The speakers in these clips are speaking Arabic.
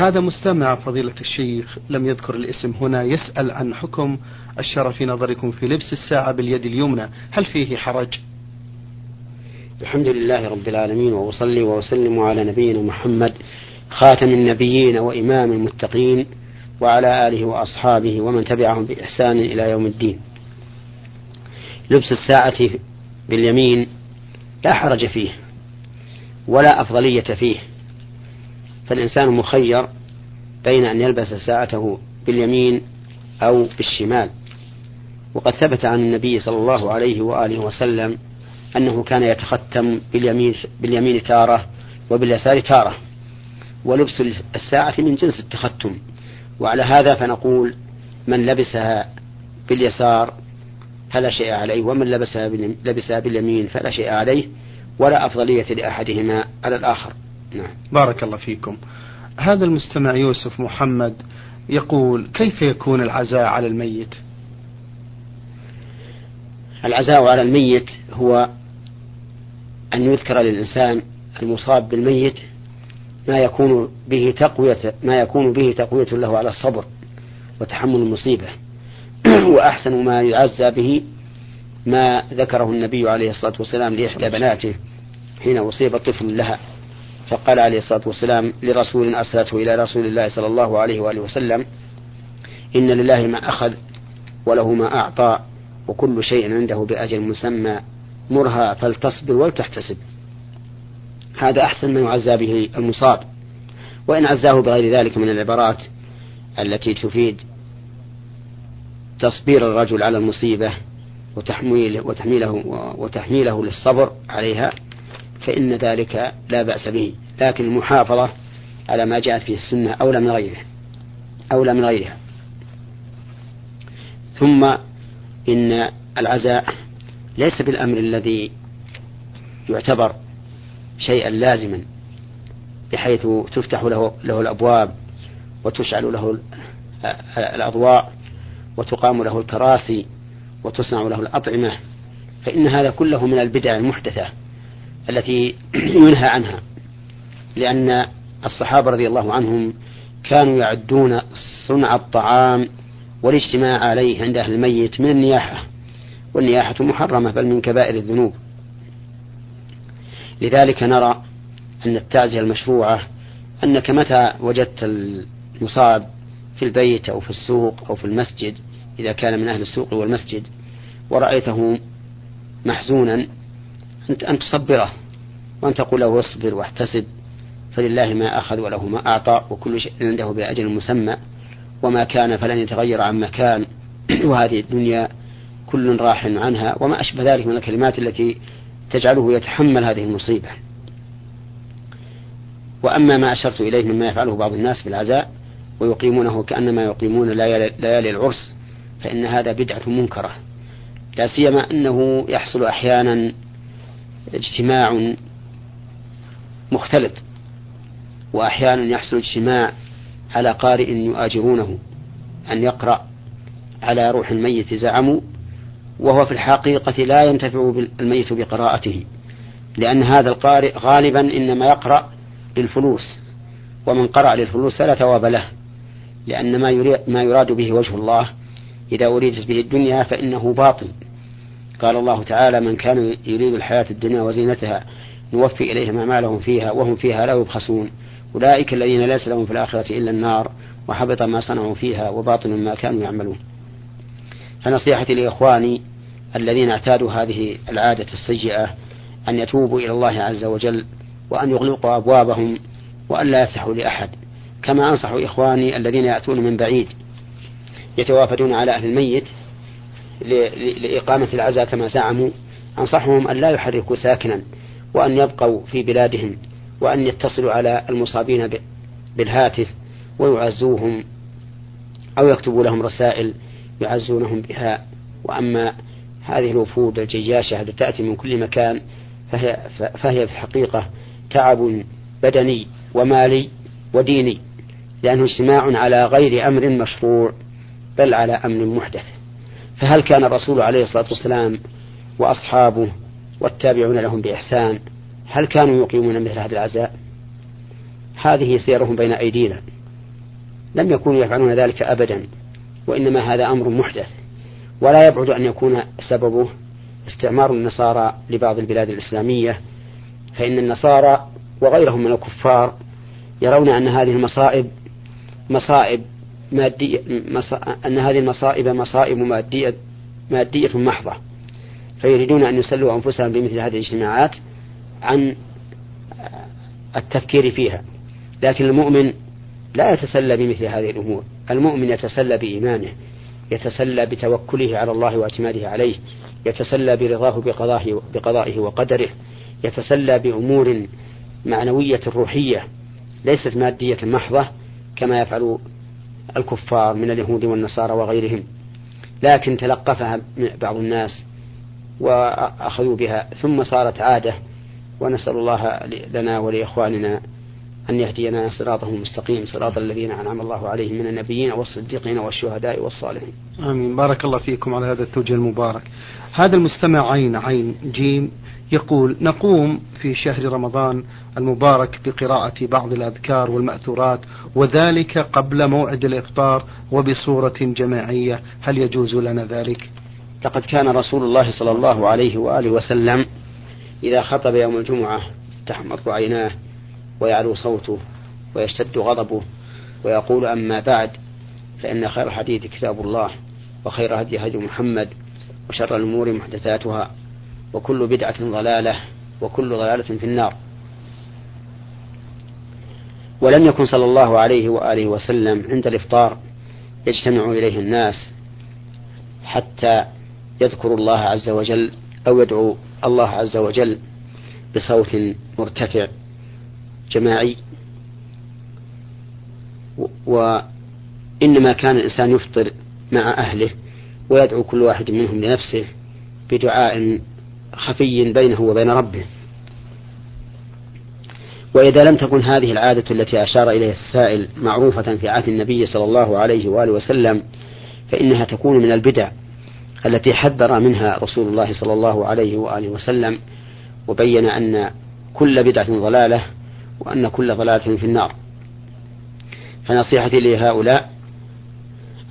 هذا مستمع فضيلة الشيخ لم يذكر الاسم هنا يسأل عن حكم الشرع في نظركم في لبس الساعة باليد اليمنى هل فيه حرج؟ الحمد لله رب العالمين وأصلي وأسلم على نبينا محمد خاتم النبيين وإمام المتقين وعلى آله وأصحابه ومن تبعهم بإحسان إلى يوم الدين. لبس الساعة باليمين لا حرج فيه ولا أفضلية فيه. فالإنسان مخير بين أن يلبس ساعته باليمين أو بالشمال. وقد ثبت عن النبي صلى الله عليه وآله وسلم أنه كان يتختم باليمين, باليمين تارة وباليسار تارة. ولبس الساعة من جنس التختم. وعلى هذا فنقول من لبسها باليسار فلا شيء عليه ومن لبسها باليمين فلا شيء عليه ولا أفضلية لأحدهما على الآخر. نعم. بارك الله فيكم. هذا المستمع يوسف محمد يقول كيف يكون العزاء على الميت؟ العزاء على الميت هو أن يذكر للإنسان المصاب بالميت ما يكون به تقوية ما يكون به تقوية له على الصبر وتحمل المصيبة. وأحسن ما يعزى به ما ذكره النبي عليه الصلاة والسلام لإحدى بناته حين أصيب طفل لها. فقال عليه الصلاة والسلام لرسول أرسلته إلى رسول الله صلى الله عليه وآله وسلم إن لله ما أخذ وله ما أعطى وكل شيء عنده بأجل مسمى مرها فلتصبر ولتحتسب. هذا أحسن ما يعزى به المصاب. وإن عزاه بغير ذلك من العبارات التي تفيد تصبير الرجل على المصيبة وتحميله وتحميله وتحميله للصبر عليها فإن ذلك لا بأس به. لكن المحافظة على ما جاءت فيه السنة أولى من غيره أولى من غيرها. ثم إن العزاء ليس بالأمر الذي يعتبر شيئا لازما بحيث تفتح له له الأبواب وتشعل له الأضواء وتقام له الكراسي وتصنع له الأطعمة فإن هذا كله من البدع المحدثة. التي ينهى عنها لأن الصحابة رضي الله عنهم كانوا يعدون صنع الطعام والاجتماع عليه عند أهل الميت من النياحة والنياحة محرمة بل من كبائر الذنوب. لذلك نرى أن التعزية المشروعة أنك متى وجدت المصاب في البيت أو في السوق أو في المسجد إذا كان من أهل السوق والمسجد ورأيته محزونا أن تصبره وأن تقول له اصبر واحتسب فلله ما أخذ وله ما أعطى وكل شيء عنده بأجل مسمى وما كان فلن يتغير عن مكان. وهذه الدنيا كل راح عنها وما أشبه ذلك من الكلمات التي تجعله يتحمل هذه المصيبة. وأما ما أشرت إليه مما يفعله بعض الناس بالعزاء ويقيمونه كأنما يقيمون ليالي العرس فإن هذا بدعة منكرة. لا سيما أنه يحصل أحيانا اجتماع مختلط وأحيانا يحصل اجتماع على قارئ يؤاجرونه أن يقرأ على روح الميت زعموا وهو في الحقيقة لا ينتفع الميت بقراءته لأن هذا القارئ غالبا إنما يقرأ للفلوس ومن قرأ للفلوس فلا ثواب له لأن ما, ما يراد به وجه الله إذا أريدت به الدنيا فإنه باطل. قال الله تعالى من كان يريد الحياة الدنيا وزينتها نوفي إليهم أعمالهم فيها وهم فيها لا يبخسون. أولئك الذين ليس لهم في الآخرة إلا النار وحبط ما صنعوا فيها وباطل ما كانوا يعملون. فنصيحتي لإخواني الذين اعتادوا هذه العادة السيئة أن يتوبوا إلى الله عز وجل وأن يغلقوا أبوابهم وأن لا يفتحوا لأحد. كما أنصح إخواني الذين يأتون من بعيد يتوافدون على أهل الميت لإقامة العزاء كما زعموا أنصحهم أن لا يحركوا ساكنا وأن يبقوا في بلادهم وأن يتصلوا على المصابين بالهاتف ويعزوهم أو يكتبوا لهم رسائل يعزونهم بها. وأما هذه الوفود الجياشة التي تأتي من كل مكان فهي, فهي في الحقيقة تعب بدني ومالي وديني لأنه اجتماع على غير أمر مشروع بل على أمر محدث. فهل كان الرسول عليه الصلاة والسلام وأصحابه والتابعون لهم بإحسان؟ هل كانوا يقيمون مثل هذا العزاء؟ هذه سيرهم بين أيدينا. لم يكونوا يفعلون ذلك أبدا وإنما هذا أمر محدث. ولا يبعد أن يكون سببه استعمار النصارى لبعض البلاد الإسلامية فإن النصارى وغيرهم من الكفار يرون أن هذه المصائب مصائب مادية أن هذه المصائب مصائب مادية مادية محضة. فيريدون أن يسلوا أنفسهم بمثل هذه الاجتماعات عن التفكير فيها. لكن المؤمن لا يتسلى بمثل هذه الأمور. المؤمن يتسلى بإيمانه يتسلى بتوكله على الله واعتماده عليه يتسلى برضاه بقضائه, بقضائه وقدره يتسلى بأمور معنوية روحية ليست مادية محضة كما يفعل الكفار من اليهود والنصارى وغيرهم لكن تلقفها بعض الناس وأخذوا بها ثم صارت عادة ونسأل الله لنا ولإخواننا أن يهدينا صراطه المستقيم صراط الذين أنعم الله عليهم من النبيين والصديقين والشهداء والصالحين. آمين. بارك الله فيكم على هذا التوجيه المبارك. هذا المستمع عين عين جيم يقول نقوم في شهر رمضان المبارك بقراءة بعض الأذكار والمأثورات وذلك قبل موعد الإفطار وبصورة جماعية. هل يجوز لنا ذلك؟ لقد كان رسول الله صلى الله عليه وآله وسلم إذا خطب يوم الجمعة تحمر عيناه ويعلو صوته ويشتد غضبه ويقول أما بعد فإن خير الحديث كتاب الله وخير هدي هدي محمد وشر الأمور محدثاتها وكل بدعة ضلالة وكل ضلالة في النار. ولم يكن صلى الله عليه وآله وسلم عند الإفطار يجتمع إليه الناس حتى يذكروا الله عز وجل أو يدعو الله عز وجل بصوت مرتفع. جماعي. وإنما كان الإنسان يفطر مع أهله ويدعو كل واحد منهم لنفسه بدعاء خفي بينه وبين ربه. وإذا لم تكن هذه العادة التي أشار إليها السائل معروفة في عهد النبي صلى الله عليه وآله وسلم فإنها تكون من البدع التي حذر منها رسول الله صلى الله عليه وآله وسلم وبين أن كل بدعة ضلالة وأن كل ضلالة في النار. فنصيحتي لهؤلاء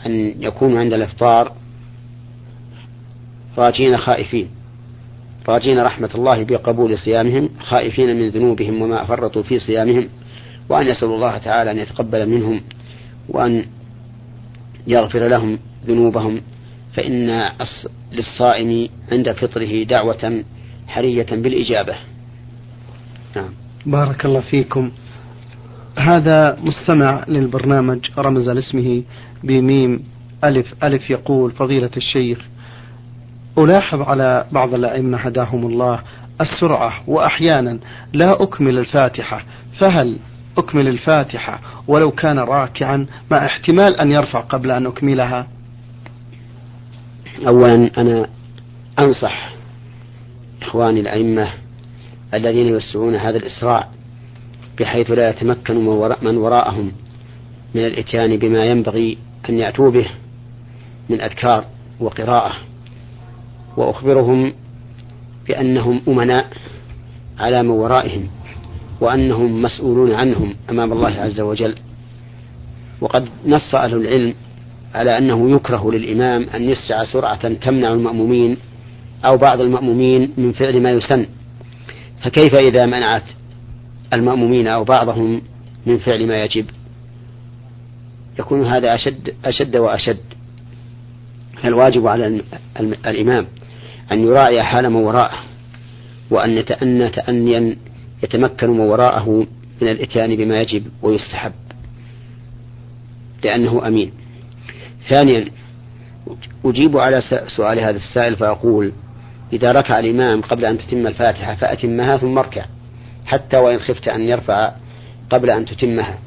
أن يكونوا عند الإفطار راجين خائفين. راجين رحمة الله بقبول صيامهم خائفين من ذنوبهم وما فرطوا في صيامهم وأن يسألوا الله تعالى أن يتقبل منهم وأن يغفر لهم ذنوبهم. فإن للصائم عند فطره دعوة حرية بالإجابة. نعم. بارك الله فيكم. هذا مستمع للبرنامج رمز لاسمه بميم ألف ألف يقول فضيلة الشيخ. ألاحظ على بعض الأئمة هداهم الله السرعة وأحيانا لا أكمل الفاتحة فهل أكمل الفاتحة ولو كان راكعا مع احتمال أن يرفع قبل أن أكملها؟ أولا أنا أنصح إخواني الأئمة الذين يوسعون هذا الإسراع بحيث لا يتمكن من وراءهم من الإتيان بما ينبغي أن يأتوا به من أذكار وقراءة. وأخبرهم بأنهم أمناء على من ورائهم وأنهم مسؤولون عنهم أمام الله عز وجل. وقد نص أهل العلم على أنه يكره للإمام أن يسع سرعة تمنع المأمومين أو بعض المأمومين من فعل ما يسن. فكيف إذا منعت المأمومين أو بعضهم من فعل ما يجب؟ يكون هذا أشد أشد وأشد. فالواجب على الإمام أن يراعي حال من وراءه وأن يتأنى تأنيا يتمكن من وراءه من الإتيان بما يجب ويستحب. لأنه أمين. ثانيا أجيب على سؤال هذا السائل فأقول إذا ركع الإمام قبل أن تتم الفاتحة فأتمها ثم اركع حتى وإن خفت أن يرفع قبل أن تتمها.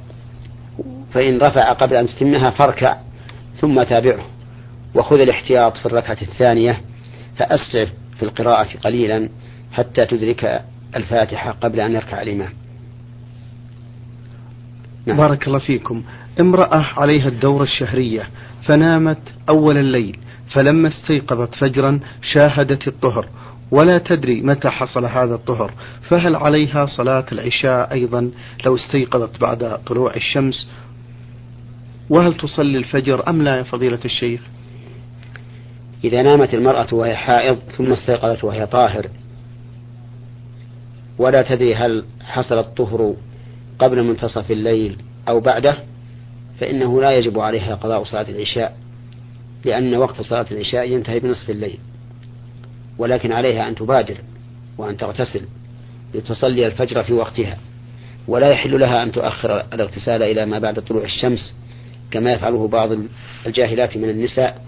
فإن رفع قبل أن تتمها فاركع ثم تابعه وخذ الاحتياط في الركعة الثانية فأسرع في القراءة قليلا حتى تدرك الفاتحة قبل أن يركع الإمام. نعم. بارك الله فيكم. امرأة عليها الدورة الشهرية فنامت أول الليل فلما استيقظت فجرا شاهدت الطهر ولا تدري متى حصل هذا الطهر فهل عليها صلاة العشاء أيضا لو استيقظت بعد طلوع الشمس؟ وهل تصلي الفجر أم لا يا فضيلة الشيخ؟ إذا نامت المرأة وهي حائض ثم استيقظت وهي طاهر ولا تدري هل حصل الطهر قبل منتصف الليل أو بعده فإنه لا يجب عليها قضاء صلاة العشاء. لأن وقت صلاة العشاء ينتهي بنصف الليل ولكن عليها أن تبادر وأن تغتسل لتصلي الفجر في وقتها ولا يحل لها أن تؤخر الاغتسال إلى ما بعد طلوع الشمس كما يفعله بعض الجاهلات من النساء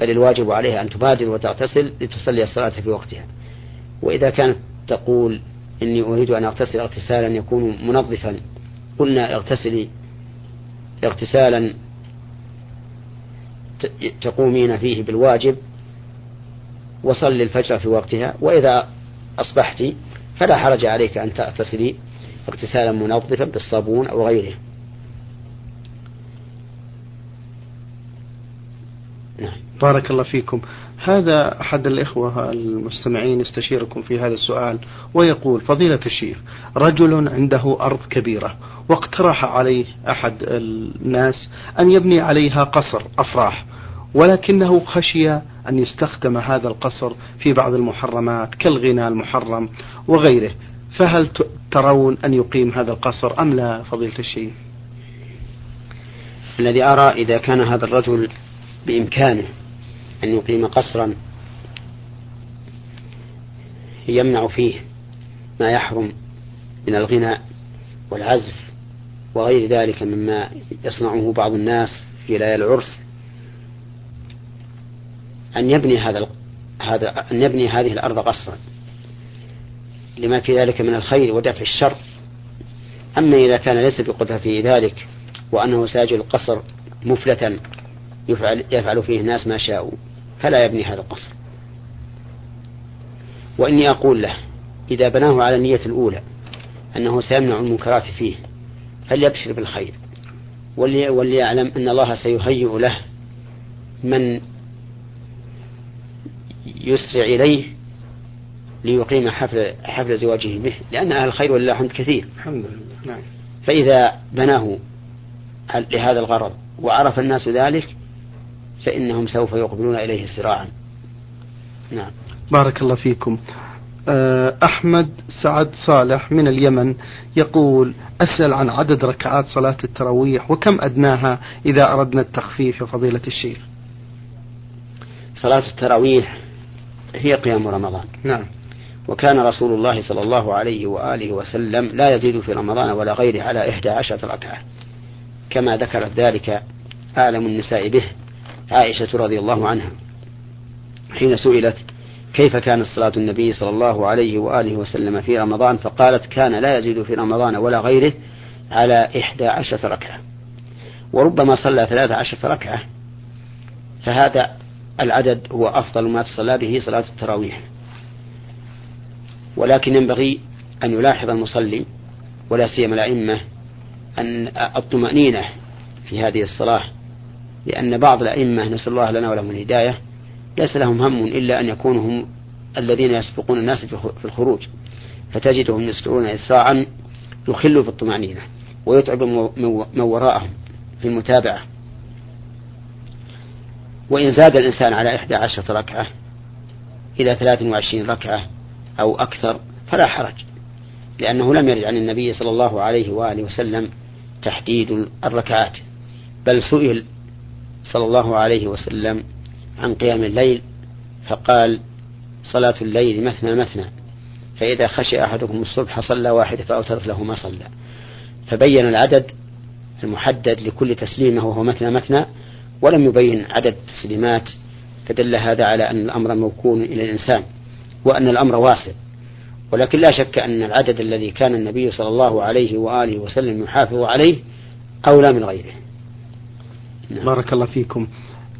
بل الواجب عليها أن تبادر وتغتسل لتصلي الصلاة في وقتها. وإذا كانت تقول إني أريد أن أغتسل اغتسالا يكون منظفا قلنا اغتسلي اغتسالا تقومين فيه بالواجب وصلي الفجر في وقتها وإذا أصبحت فلا حرج عليك أن تغتسلي اغتسالا منظفا بالصابون أو غيره نعم. بارك الله فيكم. هذا أحد الإخوة المستمعين يستشيركم في هذا السؤال ويقول فضيلة الشيخ رجل عنده أرض كبيرة واقترح عليه أحد الناس أن يبني عليها قصر أفراح ولكنه خشي أن يستخدم هذا القصر في بعض المحرمات كالغناء المحرم وغيره. فهل ترون أن يقيم هذا القصر أم لا فضيلة الشيخ؟ الذي أرى إذا كان هذا الرجل بإمكانه أن يقيم قصرا يمنع فيه ما يحرم من الغناء والعزف وغير ذلك مما يصنعه بعض الناس في ليالي العرس. أن يبني هذا هذا أن يبني هذه الأرض قصرا لما في ذلك من الخير ودفع الشر. أما إذا كان ليس بقدرته ذلك وأنه ساجل القصر مفلة يفعل, يفعل فيه الناس ما شاءوا. فلا يبني هذا القصر. وإني أقول له إذا بناه على النية الأولى أنه سيمنع المنكرات فيه فليبشر بالخير. وليعلم أن الله سيهيئ له من يسرع إليه ليقيم حفل حفل زواجه به. لأن أهل الخير ولله الحمد كثير. الحمد لله. نعم. فإذا بناه لهذا الغرض وعرف الناس ذلك فإنهم سوف يقبلون إليه سراعا نعم. بارك الله فيكم. آه، أحمد سعد صالح من اليمن يقول أسأل عن عدد ركعات صلاة التراويح وكم أدناها إذا أردنا التخفيف يا فضيلة الشيخ؟ صلاة التراويح هي قيام رمضان. نعم. وكان رسول الله صلى الله عليه وآله وسلم لا يزيد في رمضان ولا غيره على إحدى عشرة ركعة. كما ذكرت ذلك أعلم النساء به. عائشة رضي الله عنها حين سئلت كيف كانت صلاة النبي صلى الله عليه وآله وسلم في رمضان؟ فقالت كان لا يزيد في رمضان ولا غيره على إحدى عشرة ركعة. وربما صلى ثلاث عشرة ركعة. فهذا العدد هو أفضل ما تصلى به صلاة التراويح. ولكن ينبغي أن يلاحظ المصلي ولا سيما الأئمة أن الطمأنينة في هذه الصلاة لأن بعض الأئمة نسأل الله لنا ولهم الهداية ليس لهم هم إلا أن يكونوا هم الذين يسبقون الناس في الخروج. فتجدهم يسرعون إسراعا يخل في الطمأنينة ويتعب من وراءهم في المتابعة. وإن زاد الإنسان على إحدى عشرة ركعة إلى ثلاث وعشرين ركعة أو أكثر فلا حرج لأنه لم يرد عن النبي صلى الله عليه وآله وسلم تحديد الركعات بل سئل صلى الله عليه وسلم عن قيام الليل فقال صلاة الليل مثنى مثنى فإذا خشي أحدكم الصبح صلى واحدة فأوترت له ما صلى. فبين العدد المحدد لكل تسليمة وهو مثنى مثنى ولم يبين عدد التسليمات فدل هذا على أن الأمر موكول إلى الإنسان وأن الأمر واسع. ولكن لا شك أن العدد الذي كان النبي صلى الله عليه وآله وسلم يحافظ عليه أولى من غيره. نعم. بارك الله فيكم.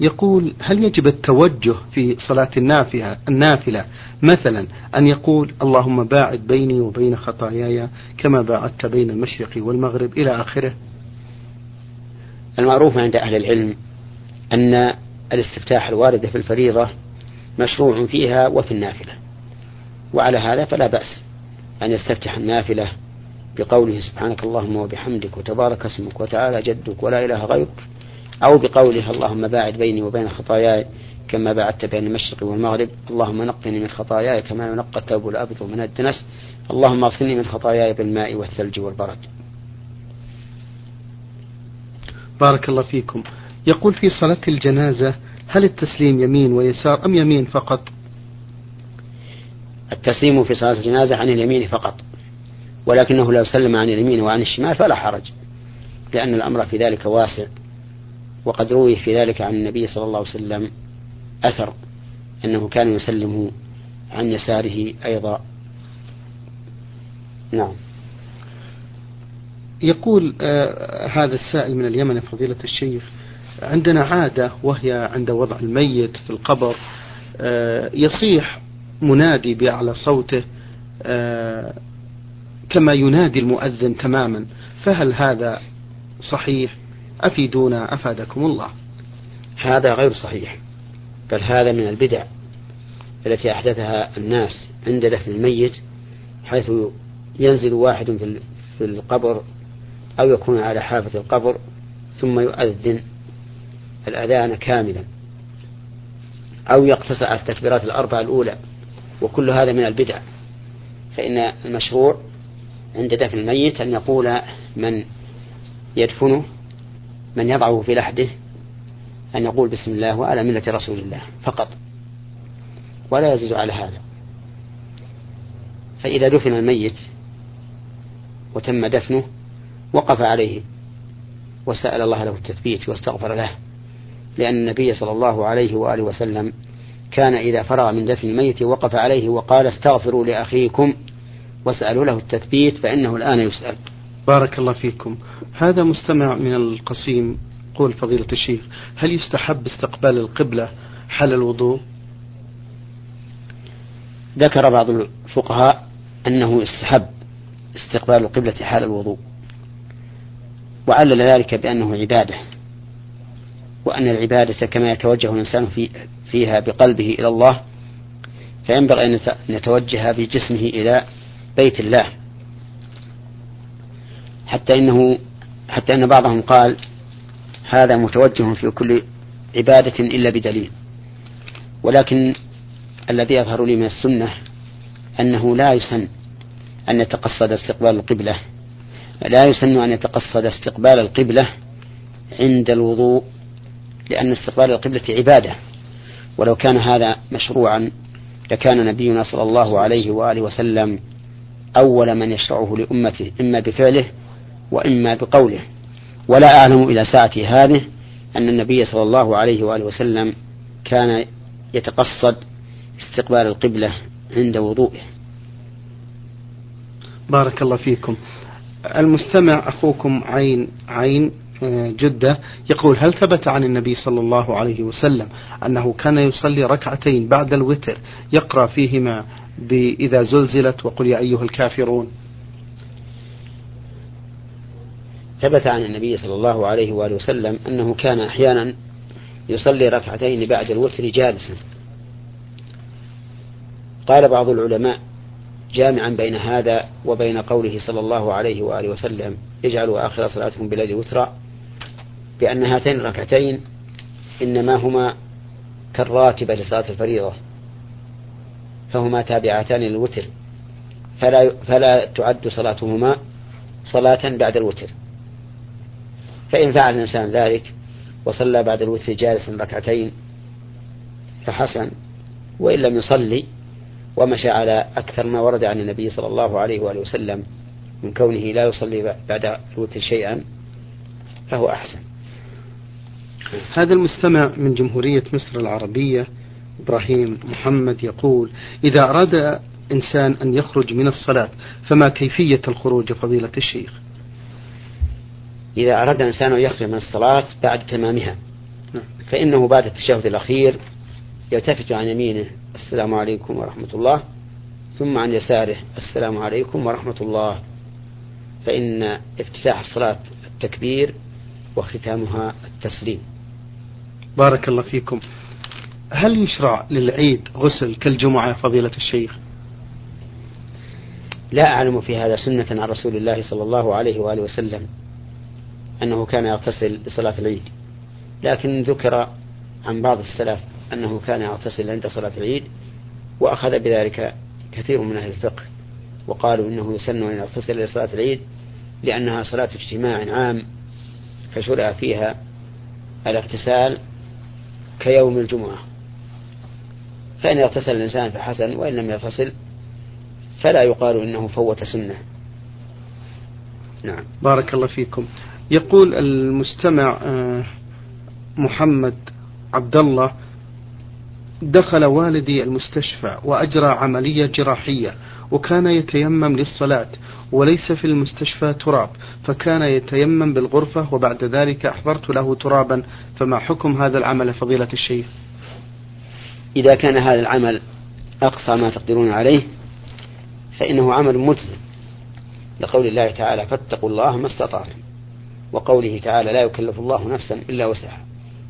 يقول هل يجب التوجه في صلاة النافلة النافلة؟ مثلا أن يقول اللهم باعد بيني وبين خطاياي كما باعدت بين المشرق والمغرب إلى آخره. المعروف عند أهل العلم أن الاستفتاح الوارد في الفريضة مشروع فيها وفي النافلة. وعلى هذا فلا بأس أن يستفتح النافلة بقوله سبحانك اللهم وبحمدك وتبارك اسمك وتعالى جدك ولا إله غيرك. أو بقوله اللهم باعد بيني وبين خطاياي كما بعدت بين المشرق والمغرب. اللهم نقني من خطاياي كما ينقى الثوب الأبيض من الدنس. اللهم اغسلني من خطاياي بالماء والثلج والبرد. بارك الله فيكم. يقول في صلاة الجنازة هل التسليم يمين ويسار أم يمين فقط؟ التسليم في صلاة الجنازة عن اليمين فقط. ولكنه لو سلم عن اليمين وعن الشمال فلا حرج لأن الأمر في ذلك واسع. وقد روي في ذلك عن النبي صلى الله عليه وسلم أثر أنه كان يسلم عن يساره أيضا. نعم. يقول آه هذا السائل من اليمن فضيلة الشيخ عندنا عادة وهي عند وضع الميت في القبر آه يصيح منادي بأعلى صوته آه كما ينادي المؤذن تماما فهل هذا صحيح؟ أفيدونا أفادكم الله. هذا غير صحيح بل هذا من البدع التي أحدثها الناس عند دفن الميت حيث ينزل واحد في القبر أو يكون على حافة القبر ثم يؤذن الأذان كاملا أو يقتصر على التكبيرات الأربعة الأولى وكل هذا من البدع. فإن المشروع عند دفن الميت أن يقول من يدفنه من يضعه في لحده أن يقول بسم الله وعلى ملة رسول الله فقط. ولا يزيد على هذا. فإذا دفن الميت وتم دفنه وقف عليه وسأل الله له التثبيت واستغفر له لأن النبي صلى الله عليه وآله وسلم كان إذا فرغ من دفن الميت وقف عليه وقال استغفروا لأخيكم واسألوا له التثبيت فإنه الآن يسأل. بارك الله فيكم. هذا مستمع من القصيم قول فضيلة الشيخ هل يستحب استقبال القبلة حال الوضوء؟ ذكر بعض الفقهاء أنه يستحب استقبال القبلة حال الوضوء وعلل ذلك بأنه عبادة وأن العبادة كما يتوجه الإنسان في فيها بقلبه إلى الله فينبغي أن يتوجه بجسمه إلى بيت الله. حتى إنه حتى أن بعضهم قال هذا متوجه في كل عبادة إلا بدليل. ولكن الذي يظهر لي من السنة أنه لا يسن أن يتقصد استقبال القبلة لا يسن أن يتقصد استقبال القبلة عند الوضوء لأن استقبال القبلة عبادة. ولو كان هذا مشروعا لكان نبينا صلى الله عليه وآله وسلم أول من يشرعه لأمته إما بفعله وإما بقوله ولا أعلم إلى ساعتي هذه أن النبي صلى الله عليه وآله وسلم كان يتقصد استقبال القبلة عند وضوئه. بارك الله فيكم. المستمع أخوكم عين عين آه، جدة يقول هل ثبت عن النبي صلى الله عليه وسلم أنه كان يصلي ركعتين بعد الوتر يقرأ فيهما بإذا زلزلت وقل يا أيها الكافرون؟ ثبت عن النبي صلى الله عليه وآله وسلم أنه كان أحيانا يصلي ركعتين بعد الوتر جالسا. قال بعض العلماء جامعا بين هذا وبين قوله صلى الله عليه وآله وسلم اجعلوا آخر صلاتكم بليل وترا بأن هاتين الركعتين إنما هما كالراتبة لصلاة الفريضة فهما تابعتان للوتر فلا فلا تعد صلاتهما صلاة بعد الوتر. فإن فعل الإنسان ذلك وصلى بعد الوتر جالسا ركعتين فحسن وإن لم يصلي ومشى على أكثر ما ورد عن النبي صلى الله عليه وآله وسلم من كونه لا يصلي بعد الوتر شيئا فهو أحسن. هذا المستمع من جمهورية مصر العربية إبراهيم محمد يقول إذا أراد إنسان أن يخرج من الصلاة فما كيفية الخروج فضيلة الشيخ؟ إذا أراد إنسان أن يخرج من الصلاة بعد تمامها نعم. فإنه بعد التشهد الأخير يلتفت عن يمينه السلام عليكم ورحمة الله ثم عن يساره السلام عليكم ورحمة الله. فإن افتتاح الصلاة التكبير واختتامها التسليم. بارك الله فيكم. هل يشرع للعيد غسل كالجمعة فضيلة الشيخ؟ لا أعلم في هذا سنة عن رسول الله صلى الله عليه وآله وسلم. أنه كان يغتسل لصلاة العيد. لكن ذكر عن بعض السلف أنه كان يغتسل عند صلاة العيد وأخذ بذلك كثير من أهل الفقه وقالوا إنه يسن أن يغتسل لصلاة العيد لأنها صلاة اجتماع عام فشرع فيها الاغتسال كيوم الجمعة. فإن اغتسل الإنسان فحسن وإن لم يغتسل فلا يقال إنه فوت سنة. نعم. بارك الله فيكم. يقول المستمع آه، محمد عبد الله دخل والدي المستشفى وأجرى عملية جراحية وكان يتيمم للصلاة وليس في المستشفى تراب فكان يتيمم بالغرفة وبعد ذلك أحضرت له ترابا. فما حكم هذا العمل فضيلة الشيخ؟ إذا كان هذا العمل أقصى ما تقدرون عليه فإنه عمل مجزم لقول الله تعالى فاتقوا الله ما استطعتم. وقوله تعالى لا يكلف الله نفسا إلا وسعها.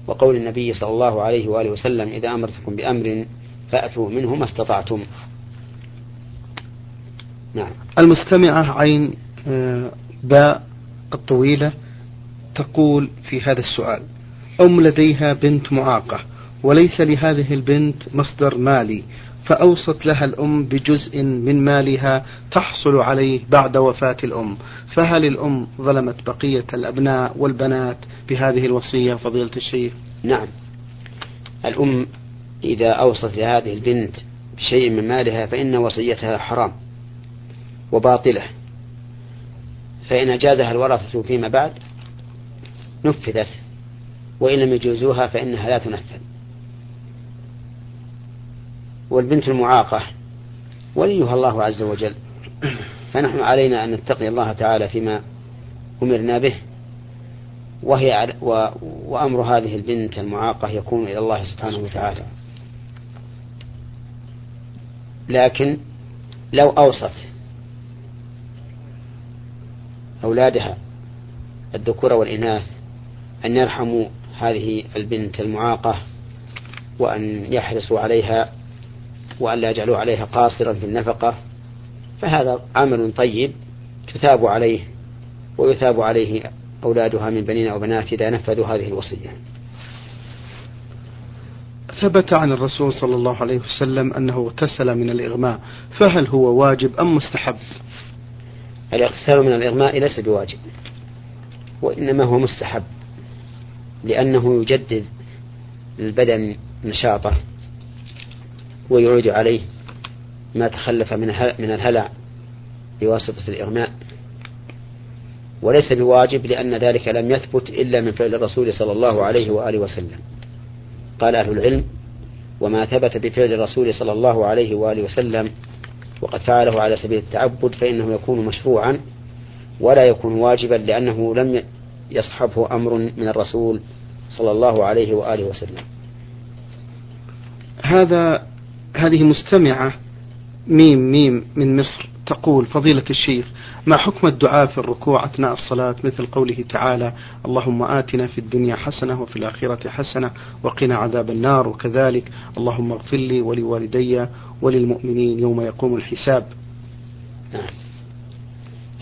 وقول النبي صلى الله عليه وآله وسلم إذا أمرتكم بأمر فأتوا منه ما استطعتم. نعم. المستمعة عين آه، باء الطويلة تقول في هذا السؤال أم لديها بنت معاقة وليس لهذه البنت مصدر مالي فأوصت لها الأم بجزء من مالها تحصل عليه بعد وفاة الأم. فهل الأم ظلمت بقية الأبناء والبنات بهذه الوصية فضيلة الشيخ؟ نعم. الأم إذا أوصت لهذه البنت بشيء من مالها فإن وصيتها حرام وباطلة. فإن أجازها الورثة فيما بعد نفذت وإن لم يجوزوها فإنها لا تنفذ. والبنت المعاقة وليها الله عز وجل فنحن علينا أن نتقي الله تعالى فيما أمرنا به وهي. وأمر هذه البنت المعاقة يكون إلى الله سبحانه وتعالى لكن لو أوصت أولادها الذكور والإناث أن يرحموا هذه البنت المعاقة وأن يحرصوا عليها وأن لا يجعلوا عليها قاصرا في النفقة فهذا عمل طيب تثاب عليه ويثاب عليه أولادها من بنين أو بنات إذا نفذوا هذه الوصية. ثبت عن الرسول صلى الله عليه وسلم أنه اغتسل من الإغماء فهل هو واجب أم مستحب؟ الاغتسال من الإغماء ليس بواجب وإنما هو مستحب لأنه يجدد البدن نشاطه ويعود عليه ما تخلف من من الهلع بواسطة الإغماء. وليس بواجب لأن ذلك لم يثبت إلا من فعل الرسول صلى الله عليه وآله وسلم. قال أهل العلم وما ثبت بفعل الرسول صلى الله عليه وآله وسلم وقد فعله على سبيل التعبد فإنه يكون مشروعا ولا يكون واجبا لأنه لم يصحبه أمر من الرسول صلى الله عليه وآله وسلم. هذا هذه مستمعة ميم ميم من مصر تقول فضيلة الشيخ ما حكم الدعاء في الركوع أثناء الصلاة؟ مثل قوله تعالى اللهم آتنا في الدنيا حسنة وفي الآخرة حسنة وقنا عذاب النار وكذلك. اللهم اغفر لي ولوالدي وللمؤمنين يوم يقوم الحساب. نعم.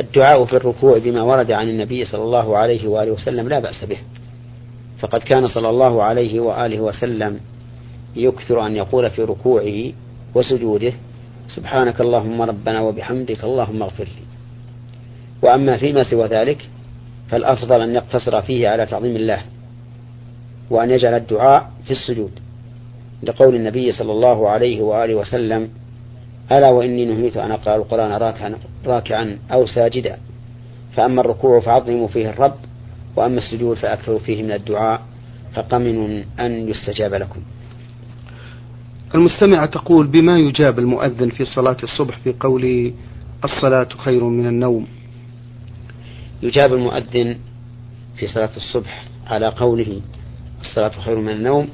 الدعاء في الركوع بما ورد عن النبي صلى الله عليه وآله وسلم لا بأس به. فقد كان صلى الله عليه وآله وسلم يكثر أن يقول في ركوعه وسجوده سبحانك اللهم ربنا وبحمدك اللهم اغفر لي. وأما فيما سوى ذلك فالأفضل أن يقتصر فيه على تعظيم الله وأن يجعل الدعاء في السجود لقول النبي صلى الله عليه وآله وسلم ألا وإني نهيت أن أقرأ القرآن راكعا, راكعا أو ساجدا. فأما الركوع فعظموا فيه الرب وأما السجود فأكثروا فيه من الدعاء فقمن أن يستجاب لكم. المستمعة تقول بما يجاب المؤذن في صلاة الصبح في قوله الصلاة خير من النوم. يجاب المؤذن في صلاة الصبح على قوله الصلاة خير من النوم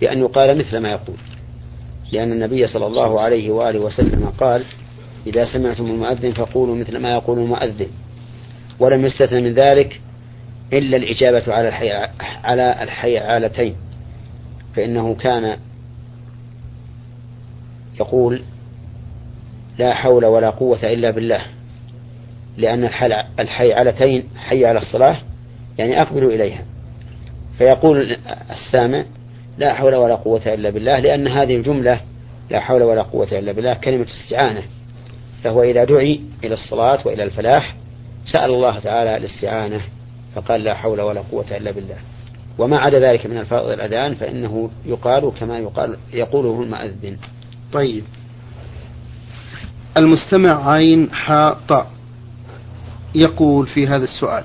بأن يقال مثل ما يقول. لأن النبي صلى الله عليه وآله وسلم قال إذا سمعتم المؤذن فقولوا مثل ما يقول المؤذن. ولم يستثن من ذلك إلا الإجابة على الحي على الحيعالتين فإنه كان يقول لا حول ولا قوة إلا بالله لأن الحي علتين حي على الصلاة يعني أقبلوا إليها. فيقول السامع لا حول ولا قوة إلا بالله لأن هذه الجملة لا حول ولا قوة إلا بالله كلمة استعانة فهو إذا دعي إلى الصلاة وإلى الفلاح سأل الله تعالى الاستعانة فقال لا حول ولا قوة إلا بالله. وما عدا ذلك من الفاظ الأذان فإنه يقال كما يقال يقوله المؤذن. طيب. المستمع عين حاء طاء يقول في هذا السؤال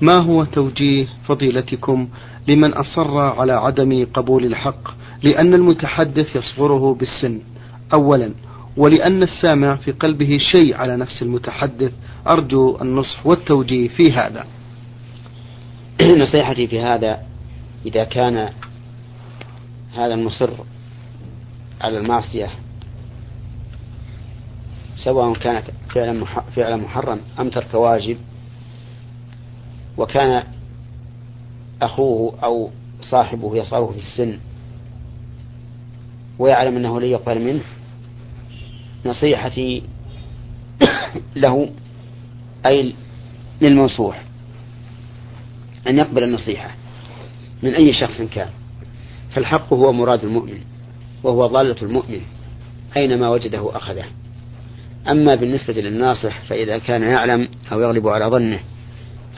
ما هو توجيه فضيلتكم لمن أصر على عدم قبول الحق لأن المتحدث يصغره بالسن؟ أولا ولأن السامع في قلبه شيء على نفس المتحدث أرجو النصح والتوجيه في هذا. نصيحتي في هذا إذا كان هذا المصر على المعصية سواء كانت فعلا فعلا محرم أم ترك واجب وكان أخوه أو صاحبه يصغره في السن ويعلم أنه لن يقبل منه نصيحتي له أي للمنصوح أن يقبل النصيحة من أي شخص كان فالحق هو مراد المؤمن. وهو ضالة المؤمن أينما وجده أخذه. أما بالنسبة للناصح فإذا كان يعلم أو يغلب على ظنه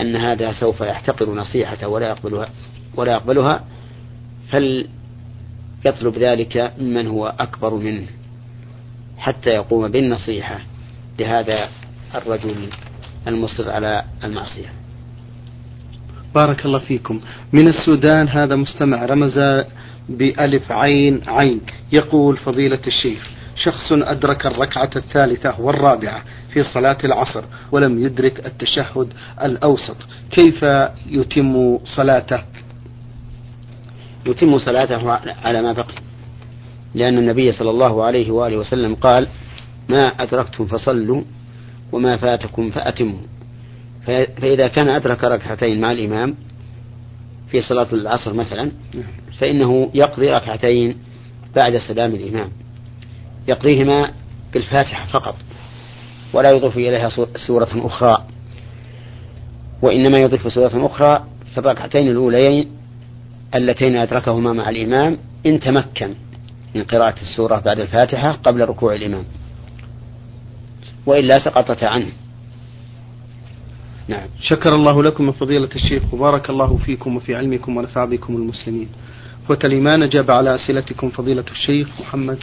أن هذا سوف يحتقر نصيحته ولا يقبلها ولا يقبلها فليطلب ذلك ممن هو أكبر منه حتى يقوم بالنصيحة. لهذا الرجل المصر على المعصية. بارك الله فيكم. من السودان هذا مستمع رمز بألف عين عين يقول فضيلة الشيخ شخص أدرك الركعة الثالثة والرابعة في صلاة العصر ولم يدرك التشهد الأوسط كيف يتم صلاته؟ يتم صلاته على ما بقي لأن النبي صلى الله عليه وآله وسلم قال ما أدركتم فصلوا وما فاتكم فأتموا. فإذا كان أدرك ركعتين مع الإمام في صلاة العصر مثلا فإنه يقضي ركعتين بعد سلام الإمام. يقضيهما بالفاتحة فقط ولا يضيف إليها سورة أخرى. وإنما يضيف سورة أخرى في الركعتين الأوليين اللتين أدركهما مع الإمام إن تمكن من قراءة السورة بعد الفاتحة قبل ركوع الإمام. وإلا سقطت عنه. نعم. شكر الله لكم فضيلة الشيخ. وبارك الله فيكم وفي علمكم ونفع بكم المسلمين. إخوة الإيمان أجاب على أسئلتكم فضيلة الشيخ محمد.